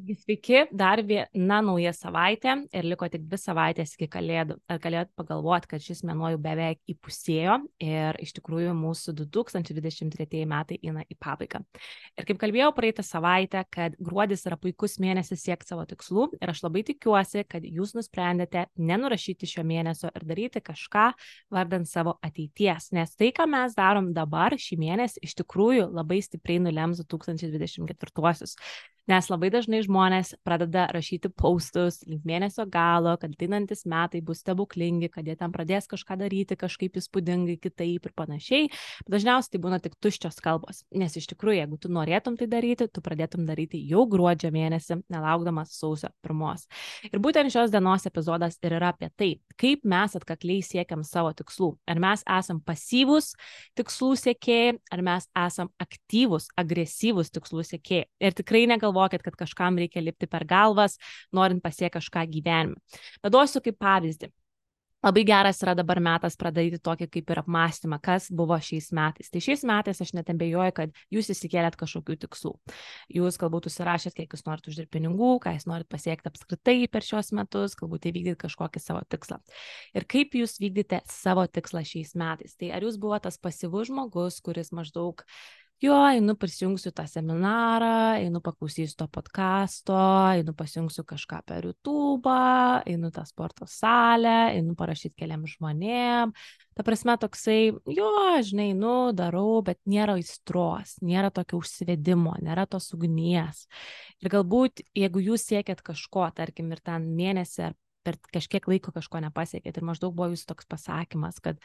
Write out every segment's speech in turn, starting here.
Taigi sveiki, dar viena nauja savaitė ir liko tik dvi savaitės iki kalėdų. Ar galėjot pagalvoti, kad šis mėnuo jau beveik įpusėjo ir iš tikrųjų mūsų 2023 metai eina į pabaigą. Ir kaip kalbėjau praeitą savaitę, kad gruodis yra puikus mėnesis siekti savo tikslų ir aš labai tikiuosi, kad jūs nusprendėte nenurašyti šio mėnesio ir daryti kažką vardant savo ateities, nes tai, ką mes darom dabar šį mėnesį, iš tikrųjų labai stipriai nulems 2024. Nes labai dažnai žmonės pradeda rašyti paustus link mėnesio galo, kad ateinantis metai bus stebuklingi, kad jie ten pradės kažką daryti kažkaip įspūdingai, kitaip ir panašiai. Dažniausiai tai būna tik tuščios kalbos. Nes iš tikrųjų, jeigu tu norėtum tai daryti, tu pradėtum daryti jau gruodžio mėnesį, nelaukdamas sausio pirmos. Ir būtent šios dienos epizodas ir yra apie tai, kaip mes atkakliai siekiam savo tikslų. Ar mes esam pasyvūs tikslų siekėjai, ar mes esam aktyvūs, agresyvūs tikslų siekėjai. Ir tikrai negalvojame, negalvokit, kad kažkam reikia lipti per galvas, norint pasiekti kažką gyvenime. Bet duosiu kaip pavyzdį. Labai geras yra dabar metas pradėti tokį kaip ir apmąstymą, kas buvo šiais metais. Tai šiais metais aš net abejoju, kad jūs įsikėlėt kažkokių tikslų. Jūs galbūt užsirašėt, kiek jūs norite uždirbti pinigų, ką jūs norite pasiekti apskritai per šios metus, galbūt įvykdyti kažkokį savo tikslą. Ir kaip jūs vykdyti savo tikslą šiais metais. Tai ar jūs buvote tas pasyvus žmogus, kuris maždaug jo, einu prisijungsiu tą seminarą, einu paklausysiu to podkasto, einu pasijungsiu kažką per YouTube, einu tą sporto salę, einu parašyti keliam žmonėm. Ta prasme, toksai, jo, žinai, nu, darau, bet nėra aistros, nėra tokio užsivedimo, nėra tos ugnies. Ir galbūt, jeigu jūs siekiat kažko, tarkim, ir ten mėnesį ar per kažkiek laiko kažko nepasiekėt ir maždaug buvo jūsų toks pasakymas, kad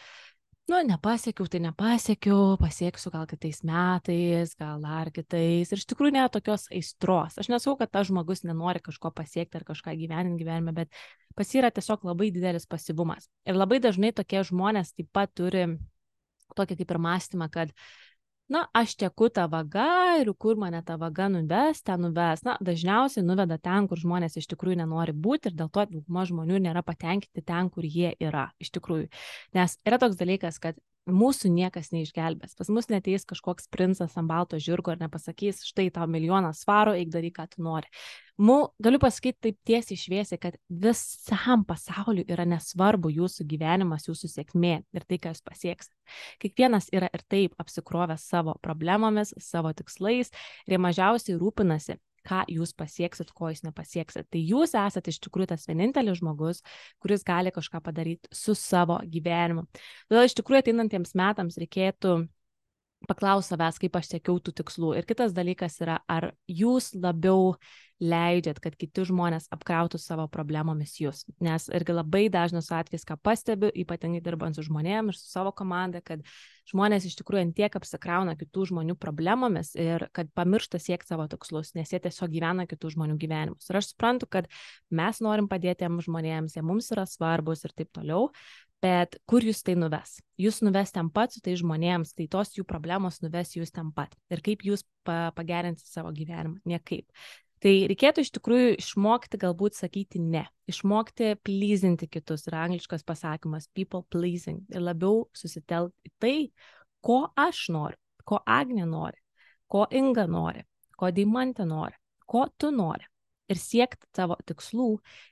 nu nepasiekiau tai nepasiekiau pasieksiu gal kitais metais gal dar kitais. Ir iš tikrųjų nėra tokios aistros. Aš nesakau kad tas žmogus nenori kažko pasiekti ar kažką įgyvendint gyvenime bet pas jį yra tiesiog labai didelis pasyvumas. Ir labai dažnai tokie žmonės taip pat turi tokį kaip ir mąstymą kad na, aš teku tą vagą ir kur mane ta vaga nuves, ten nuves. Na, dažniausiai nuveda ten, kur žmonės iš tikrųjų nenori būti ir dėl to dauguma žmonių nėra patenkinti ten, kur jie yra iš tikrųjų. Nes yra toks dalykas, kad mūsų niekas neišgelbės. Pas mus neteis kažkoks princas ant balto žirgo ir nepasakys, štai tau milijonas svaro, eik daryk, ką tu nori. Mu, galiu pasakyti taip tiesiai šviesiai, kad visam pasauliu yra nesvarbu jūsų gyvenimas, jūsų sėkmė ir tai, ką jūs pasieksite. Kiekvienas yra ir taip apsikrovęs savo problemomis, savo tikslais ir jie mažiausiai rūpinasi, ką jūs pasieksit, ko jūs nepasieksit. Tai jūs esate iš tikrųjų tas vienintelis žmogus, kuris gali kažką padaryti su savo gyvenimu. Todėl iš tikrųjų ateinantiems metams reikėtų paklaus savęs, kaip aš siekiau tų tikslų. Ir kitas dalykas yra, ar jūs labiau leidžiat, kad kiti žmonės apkrautų savo problemomis jūs. Nes irgi labai dažnas atvejis, ką pastebiu, ypatingai dirbant su žmonėmis ir su savo komanda, kad žmonės iš tikrųjų antiek apsikrauna kitų žmonių problemomis ir kad pamiršta siekti savo tikslus, nes jie tiesiog gyvena kitų žmonių gyvenimus. Ir aš suprantu, kad mes norim padėti jiems žmonėms, jie mums yra svarbus ir taip toliau, Bet kur jūs tai nuves? Jūs nuves ten pat su tai žmonėms, tai tos jų problemos nuves jūs ten pat. Ir kaip jūs pagerinsite savo gyvenimą? Niekaip. Tai reikėtų iš tikrųjų išmokti galbūt sakyti ne, išmokti pleasinti kitus, yra angliškas pasakymas people pleasing ir labiau susitelkti tai, ko aš noriu, ko Agnė nori, ko Inga nori, ko Deimantė nori, ko tu nori. Ir siekti tavo tikslų,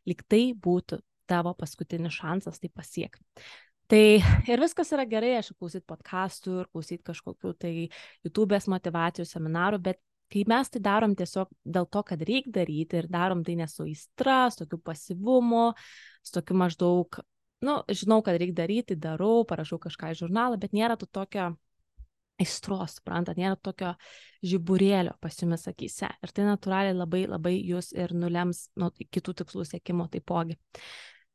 lyg tai būtų tavo paskutinis šansas tai pasiekti. Tai ir viskas yra gerai, aš klausyti podkastų ir klausyti kažkokių tai YouTube'ės motivacijų seminarų, bet kai mes tai darom tiesiog dėl to, kad reikia daryti ir darom tai nesu įstra, su tokiu pasivumu, su tokiu maždaug, nu, žinau, kad reikia daryti, darau, parašau kažką į žurnalą, bet nėra to tokio aistros, suprantat, nėra tokio žiburėlio pas jumis akise. Ir tai natūraliai labai, labai jūs ir nulems nuo kitų tikslų siekimo taipogi.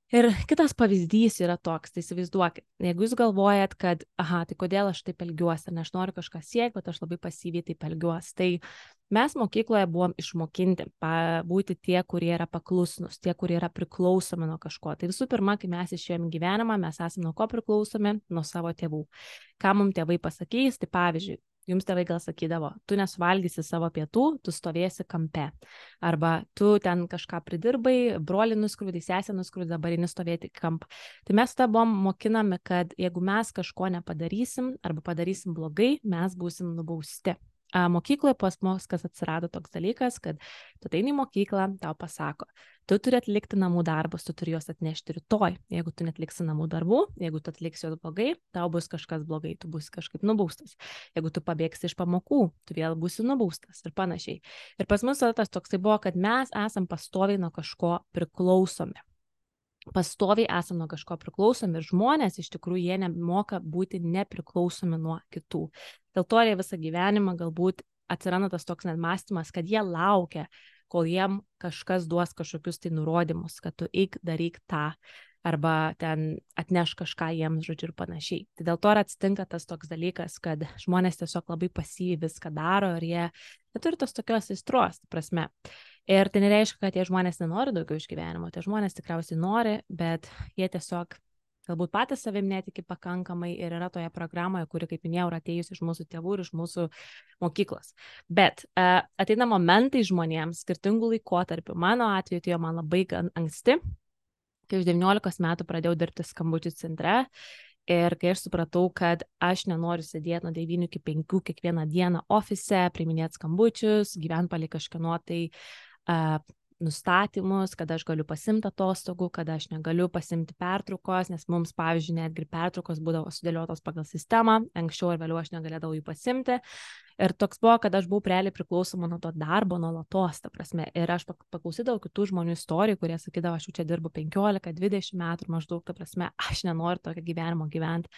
Ir kitas pavyzdys yra toks, tai įsivaizduokit, jeigu jūs galvojat, kad, aha, tai kodėl aš taip elgiuosi, ne aš noriu kažką siekti, bet aš labai pasyviai taip elgiuosi, tai mes mokykloje buvom išmokinti būti tie, kurie yra paklusnus, tie, kurie yra priklausomi nuo kažko. Tai visų pirma, kai mes išėjom gyvenimą, mes esame nuo ko priklausomi? Nuo savo tėvų. Ką mums tėvai pasakys, tai pavyzdžiui, jums tėvai gal sakydavo, tu nesuvalgysi savo pietų, tu stovėsi kampe. Arba tu ten kažką pridirbai, broli nuskrūdai, sesė nuskrūdai, dabar eini stovėti kampą. Tai mes tada buvom mokinami, kad jeigu mes kažko nepadarysim arba padarysim blogai, mes būsim nubausti. Mokykloje pas mus, kas atsirado toks dalykas, kad tu ateini į mokyklą, tau pasako, tu turi atlikti namų darbus, tu turi juos atnešti rytoj. Jeigu tu netliksi namų darbų, jeigu tu atliksi juos blogai, tau bus kažkas blogai, tu bus kažkaip nubaustas. Jeigu tu pabėgsi iš pamokų, tu vėl būsi nubaustas ir panašiai. Ir pas mus tas toksai buvo, kad mes esam pastoviai nuo kažko priklausomi pastoviai esam nuo kažko priklausomi ir žmonės iš tikrųjų jie nemoka būti nepriklausomi nuo kitų. Dėl to jie visą gyvenimą galbūt atsiranda tas toks net mąstymas, kad jie laukia, kol jiem kažkas duos kažkokius tai nurodymus, kad tu eik daryk tą arba ten atneš kažką jiems, žodžiu, ir panašiai. Tai dėl to ir atsitinka tas toks dalykas, kad žmonės tiesiog labai pasyviai viską daro ir jie neturi tos tokios aistros, prasme. Ir tai nereiškia, kad tie žmonės nenori daugiau iš gyvenimo, tie žmonės tikriausiai nori, bet jie tiesiog galbūt patys savim netiki pakankamai ir yra toje programoje, kuri, kaip minėjau, yra atėjusi iš mūsų tėvų ir iš mūsų mokyklos. Bet uh, ateina momentai žmonėms skirtingų laikotarpių. Mano atveju tai jo man labai anksti, kai už 19 metų pradėjau dirbti skambučių centre. Ir kai aš supratau, kad aš nenoriu sėdėti nuo 9 iki 5 kiekvieną dieną ofise, priminėti skambučius, gyventi palik kažkieno tai uh, nustatymus, kada aš galiu pasimti atostogų, kada aš negaliu pasimti pertraukos, nes mums, pavyzdžiui, netgi pertraukos būdavo sudėliotos pagal sistemą, anksčiau ir vėliau aš negalėdavau jų pasimti. Ir toks buvo, kad aš buvau realiai priklausoma nuo to darbo, nuolatos, ta prasme. Ir aš paklausydavau kitų žmonių istorijų, kurie sakydavo, aš jau čia dirbu 15-20 metų maždaug, ta prasme, aš nenoriu tokio gyvenimo gyventi.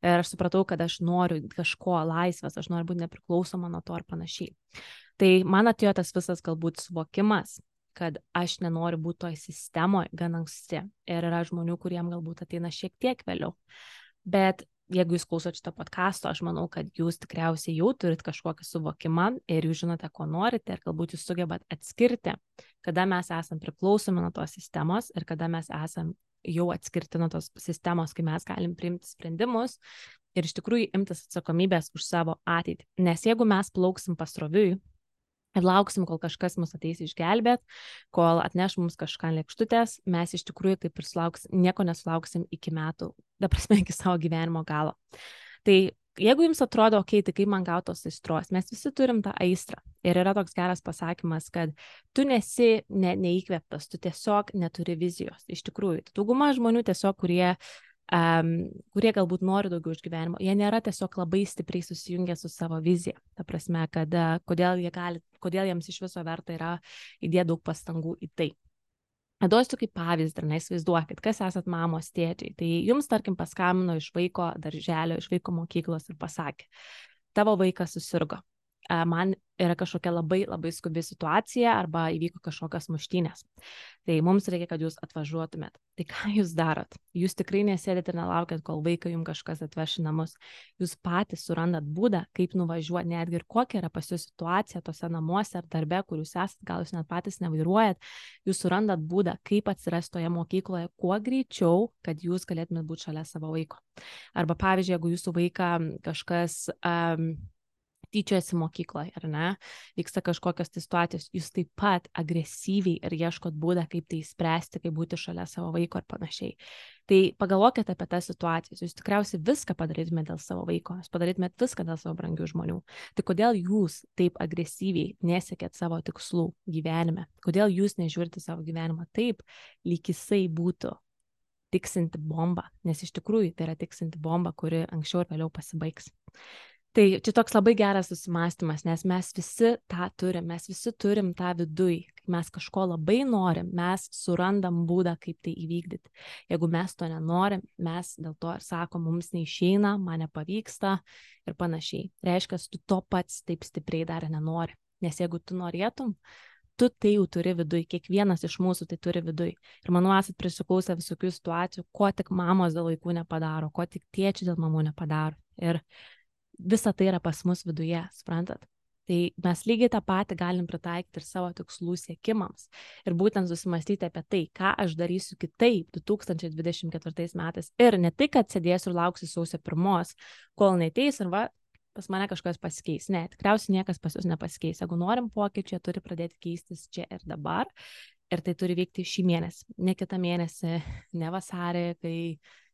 Ir aš supratau, kad aš noriu kažko laisvės, aš noriu būti nepriklausoma nuo to ir panašiai. Tai man atėjo tas visas galbūt suvokimas, kad aš nenoriu būti toj sistemoje gan anksti. Ir yra žmonių, kuriem galbūt ateina šiek tiek vėliau. Bet jeigu jūs klausot šito podkasto, aš manau, kad jūs tikriausiai jau turit kažkokį suvokimą ir jūs žinote, ko norite ir galbūt jūs sugebat atskirti, kada mes esam priklausomi nuo tos sistemos ir kada mes esam jau atskirti nuo tos sistemos, kai mes galim priimti sprendimus ir iš tikrųjų imtis atsakomybės už savo ateitį. Nes jeigu mes plauksim pasroviui, ir lauksim, kol kažkas mus ateis išgelbėt, kol atneš mums kažką lėkštutės, mes iš tikrųjų taip ir sulauks, nieko nesulauksim iki metų, da prasme, iki savo gyvenimo galo. Tai jeigu jums atrodo, okei, okay, tai kaip man gautos aistros, mes visi turim tą aistrą. Ir yra toks geras pasakymas, kad tu nesi ne, neįkvėptas, tu tiesiog neturi vizijos. Iš tikrųjų, dauguma žmonių tiesiog, kurie um, kurie galbūt nori daugiau iš gyvenimo, jie nėra tiesiog labai stipriai susijungę su savo vizija. Ta prasme, kad uh, kodėl, jie gali, kodėl jiems iš viso verta yra įdėti daug pastangų į tai. Duosiu kaip pavyzdį, ar neįsivaizduokit, kas esat mamos tėčiai. Tai jums, tarkim, paskambino iš vaiko darželio, iš vaiko mokyklos ir pasakė, tavo vaikas susirgo man yra kažkokia labai labai skubi situacija arba įvyko kažkokios muštynės. Tai mums reikia, kad jūs atvažiuotumėt. Tai ką jūs darot? Jūs tikrai nesėdite ir nelaukiat, kol vaiką jums kažkas atveš į namus. Jūs patys surandat būdą, kaip nuvažiuoti, netgi ir kokia yra pas jūs situacija tose namuose ar darbe, kur jūs esate, gal jūs net patys nevairuojat, jūs surandat būdą, kaip atsirasti toje mokykloje kuo greičiau, kad jūs galėtumėt būti šalia savo vaiko. Arba pavyzdžiui, jeigu jūsų vaiką kažkas um, tyčiojasi mokykloje, ar ne, vyksta kažkokios tai situacijos, jūs taip pat agresyviai ir ieškot būdą, kaip tai spręsti, kaip būti šalia savo vaiko ir panašiai. Tai pagalvokite apie tas situacijas, jūs tikriausiai viską padarytumėte dėl savo vaiko, jūs padarytumėte viską dėl savo brangių žmonių. Tai kodėl jūs taip agresyviai nesiekėt savo tikslų gyvenime? Kodėl jūs nežiūrite savo gyvenimą taip, lyg jisai būtų tiksinti bomba, nes iš tikrųjų tai yra tiksinti bomba, kuri anksčiau ir vėliau pasibaigs. Tai čia toks labai geras susimastymas, nes mes visi tą turim, mes visi turim tą viduj. Kai mes kažko labai norim, mes surandam būdą, kaip tai įvykdyti. Jeigu mes to nenorim, mes dėl to ir sakom, mums neišeina, man nepavyksta ir panašiai. Reiškia, tu to pats taip stipriai dar nenori. Nes jeigu tu norėtum, tu tai jau turi viduj, kiekvienas iš mūsų tai turi viduj. Ir manau, esat prisiklausę visokių situacijų, ko tik mamos dėl vaikų nepadaro, ko tik tėčiai dėl mamų nepadaro. Ir visa tai yra pas mus viduje, suprantat? Tai mes lygiai tą patį galim pritaikyti ir savo tikslų siekimams. Ir būtent susimastyti apie tai, ką aš darysiu kitaip 2024 metais. Ir ne tai, kad sėdėsiu ir lauksiu sausio pirmos, kol neteis ir va, pas mane kažkas pasikeis. Ne, tikriausiai niekas pas jūs nepasikeis. Jeigu norim pokyčio, turi pradėti keistis čia ir dabar. Ir tai turi vykti šį mėnesį, ne kitą mėnesį, ne vasarį, kai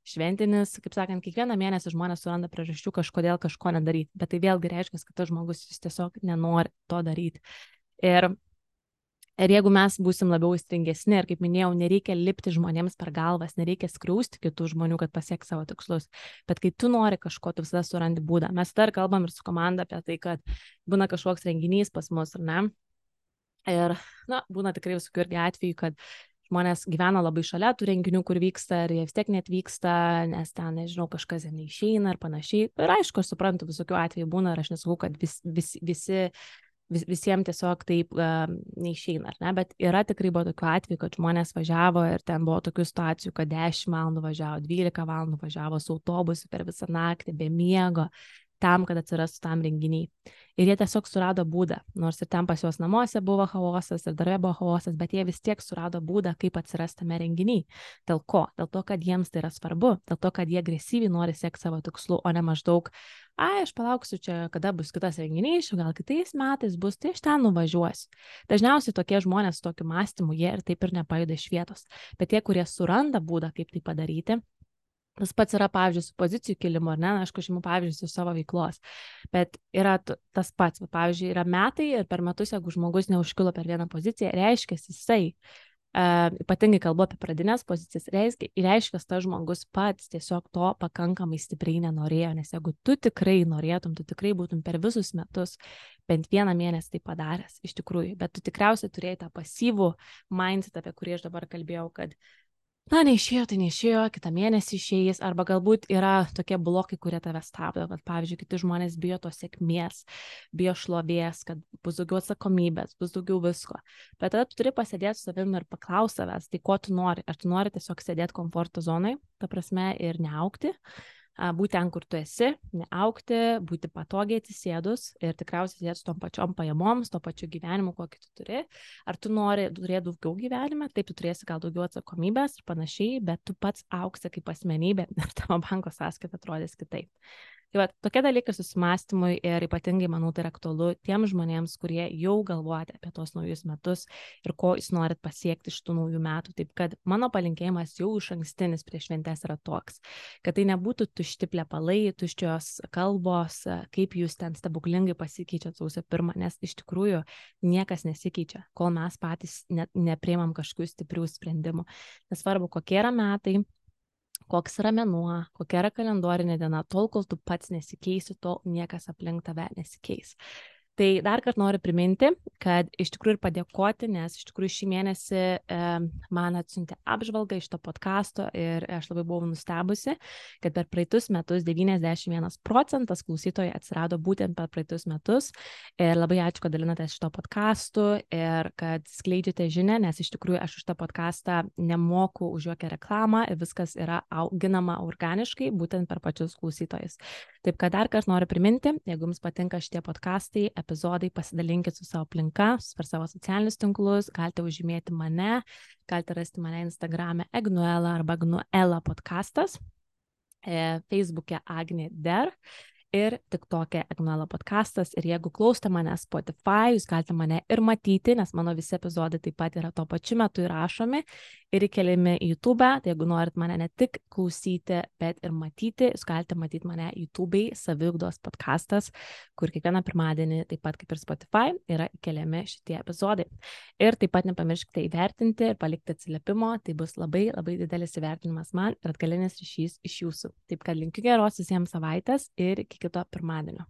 šventinis, kaip sakant, kiekvieną mėnesį žmonės suranda priežasčių kažkodėl kažko nedaryti, bet tai vėlgi reiškia, kad tas žmogus jis tiesiog nenori to daryti. Ir Ir jeigu mes būsim labiau įstringesni ir, kaip minėjau, nereikia lipti žmonėms per galvas, nereikia skriausti kitų žmonių, kad pasiek savo tikslus, bet kai tu nori kažko, tu visada surandi būdą. Mes dar kalbam ir su komanda apie tai, kad būna kažkoks renginys pas mus, ar ne? Ir, na, būna tikrai visokių irgi atvejų, kad žmonės gyvena labai šalia tų renginių, kur vyksta ir jie vis tiek net vyksta, nes ten, nežinau, kažkas neišeina ir panašiai. Ir aišku, aš suprantu, visokių atvejų būna ir aš nesakau, kad vis, vis, visi vis, visiems tiesiog taip uh, neišeina, ar ne, bet yra tikrai buvo tokių atvejų, kad žmonės važiavo ir ten buvo tokių situacijų, kad 10 valandų važiavo, 12 valandų važiavo su autobusu per visą naktį, be miego, tam, kad atsirastų tam renginiai. Ir jie tiesiog surado būdą, nors ir ten pas juos namuose buvo chaosas ir darbe buvo chaosas, bet jie vis tiek surado būdą, kaip atsirastame renginiai. Dėl ko? Dėl to, kad jiems tai yra svarbu, dėl to, kad jie agresyviai nori siekti savo tikslų, o ne maždaug, ai, aš palauksiu čia, kada bus kitas renginys, gal kitais metais bus, tai aš ten nuvažiuosiu. Dažniausiai tokie žmonės su tokiu mąstymu, jie ir taip ir nepajuda iš vietos. Bet tie, kurie suranda būdą, kaip tai padaryti, Tas pats yra, pavyzdžiui, su pozicijų kilimu, ar ne, aš kažkaip pavyzdžiui, su savo veiklos. Bet yra tas pats, pavyzdžiui, yra metai ir per metus, jeigu žmogus neužkilo per vieną poziciją, reiškia, jisai, uh, ypatingai kalbu apie pradinės pozicijas, reiškia, reiškia, tas žmogus pats tiesiog to pakankamai stipriai nenorėjo, nes jeigu tu tikrai norėtum, tu tikrai būtum per visus metus bent vieną mėnesį tai padaręs, iš tikrųjų, bet tu tikriausiai turėjai tą pasyvų mindset, apie kurį aš dabar kalbėjau, kad uh, na, neišėjo, tai neišėjo, kitą mėnesį išėjęs, arba galbūt yra tokie blokai, kurie tave stabdo, kad, pavyzdžiui, kiti žmonės bijo tos sėkmės, bijo šlovės, kad bus daugiau atsakomybės, bus daugiau visko. Bet tada tu turi pasėdėti su savimi ir paklausti savęs, tai ko tu nori. Ar tu nori tiesiog sėdėti komforto zonai, ta prasme, ir neaukti, būti ten, kur tu esi, neaukti, būti patogiai atsisėdus ir tikriausiai sėdėti su tom pačiom pajamom, su to pačiu gyvenimu, kokį tu turi. Ar tu nori turėti daugiau gyvenime, taip tu turėsi gal daugiau atsakomybės ir panašiai, bet tu pats auksi kaip asmenybė ir tavo banko sąskaita atrodys kitaip. Tai va, tokie dalykai susimastymui ir ypatingai, manau, tai yra aktualu tiems žmonėms, kurie jau galvojate apie tos naujus metus ir ko jūs norit pasiekti iš tų naujų metų. Taip kad mano palinkėjimas jau iš ankstinis prieš šventės yra toks, kad tai nebūtų tušti plepalai, tuščios kalbos, kaip jūs ten stebuklingai pasikeičiat sausio pirmą, nes iš tikrųjų niekas nesikeičia, kol mes patys ne, nepriimam kažkokių stiprių sprendimų. Nesvarbu, kokie yra metai, koks yra mėnuo, kokia yra kalendorinė diena, tol kol tu pats nesikeisi, tol niekas aplink tave nesikeis. Tai dar kartą noriu priminti, kad iš tikrųjų ir padėkoti, nes iš tikrųjų šį mėnesį e, man atsiuntė apžvalgą iš to podkasto ir aš labai buvau nustebusi, kad per praeitus metus 91 procentas klausytojų atsirado būtent per praeitus metus. Ir labai ačiū, kad dalinatės šito podkastu ir kad skleidžiate žinę, nes iš tikrųjų aš už tą podkastą nemoku už jokią reklamą ir viskas yra auginama organiškai būtent per pačius klausytojus. Taip kad dar kartą noriu priminti, jeigu jums patinka šitie podkastai, epizodai, pasidalinkit su savo aplinka, per savo socialinius tinklus, galite užžymėti mane, galite rasti mane Instagram'e Egnuela arba Egnuela podcastas, e, Facebook'e Agnė Der ir tik tokia Agnuela podcastas. Ir jeigu klausote mane Spotify, jūs galite mane ir matyti, nes mano visi epizodai taip pat yra tuo pačiu metu įrašomi ir įkeliami į YouTube. Tai jeigu norit mane ne tik klausyti, bet ir matyti, jūs galite matyti mane YouTube saviugdos podcastas, kur kiekvieną pirmadienį, taip pat kaip ir Spotify, yra įkeliami šitie epizodai. Ir taip pat nepamirškite įvertinti ir palikti atsiliepimo, tai bus labai labai didelis įvertinimas man ir atgalinis ryšys iš jūsų. Taip kad linkiu geros visiems savaitės ir iki kito pirmadienio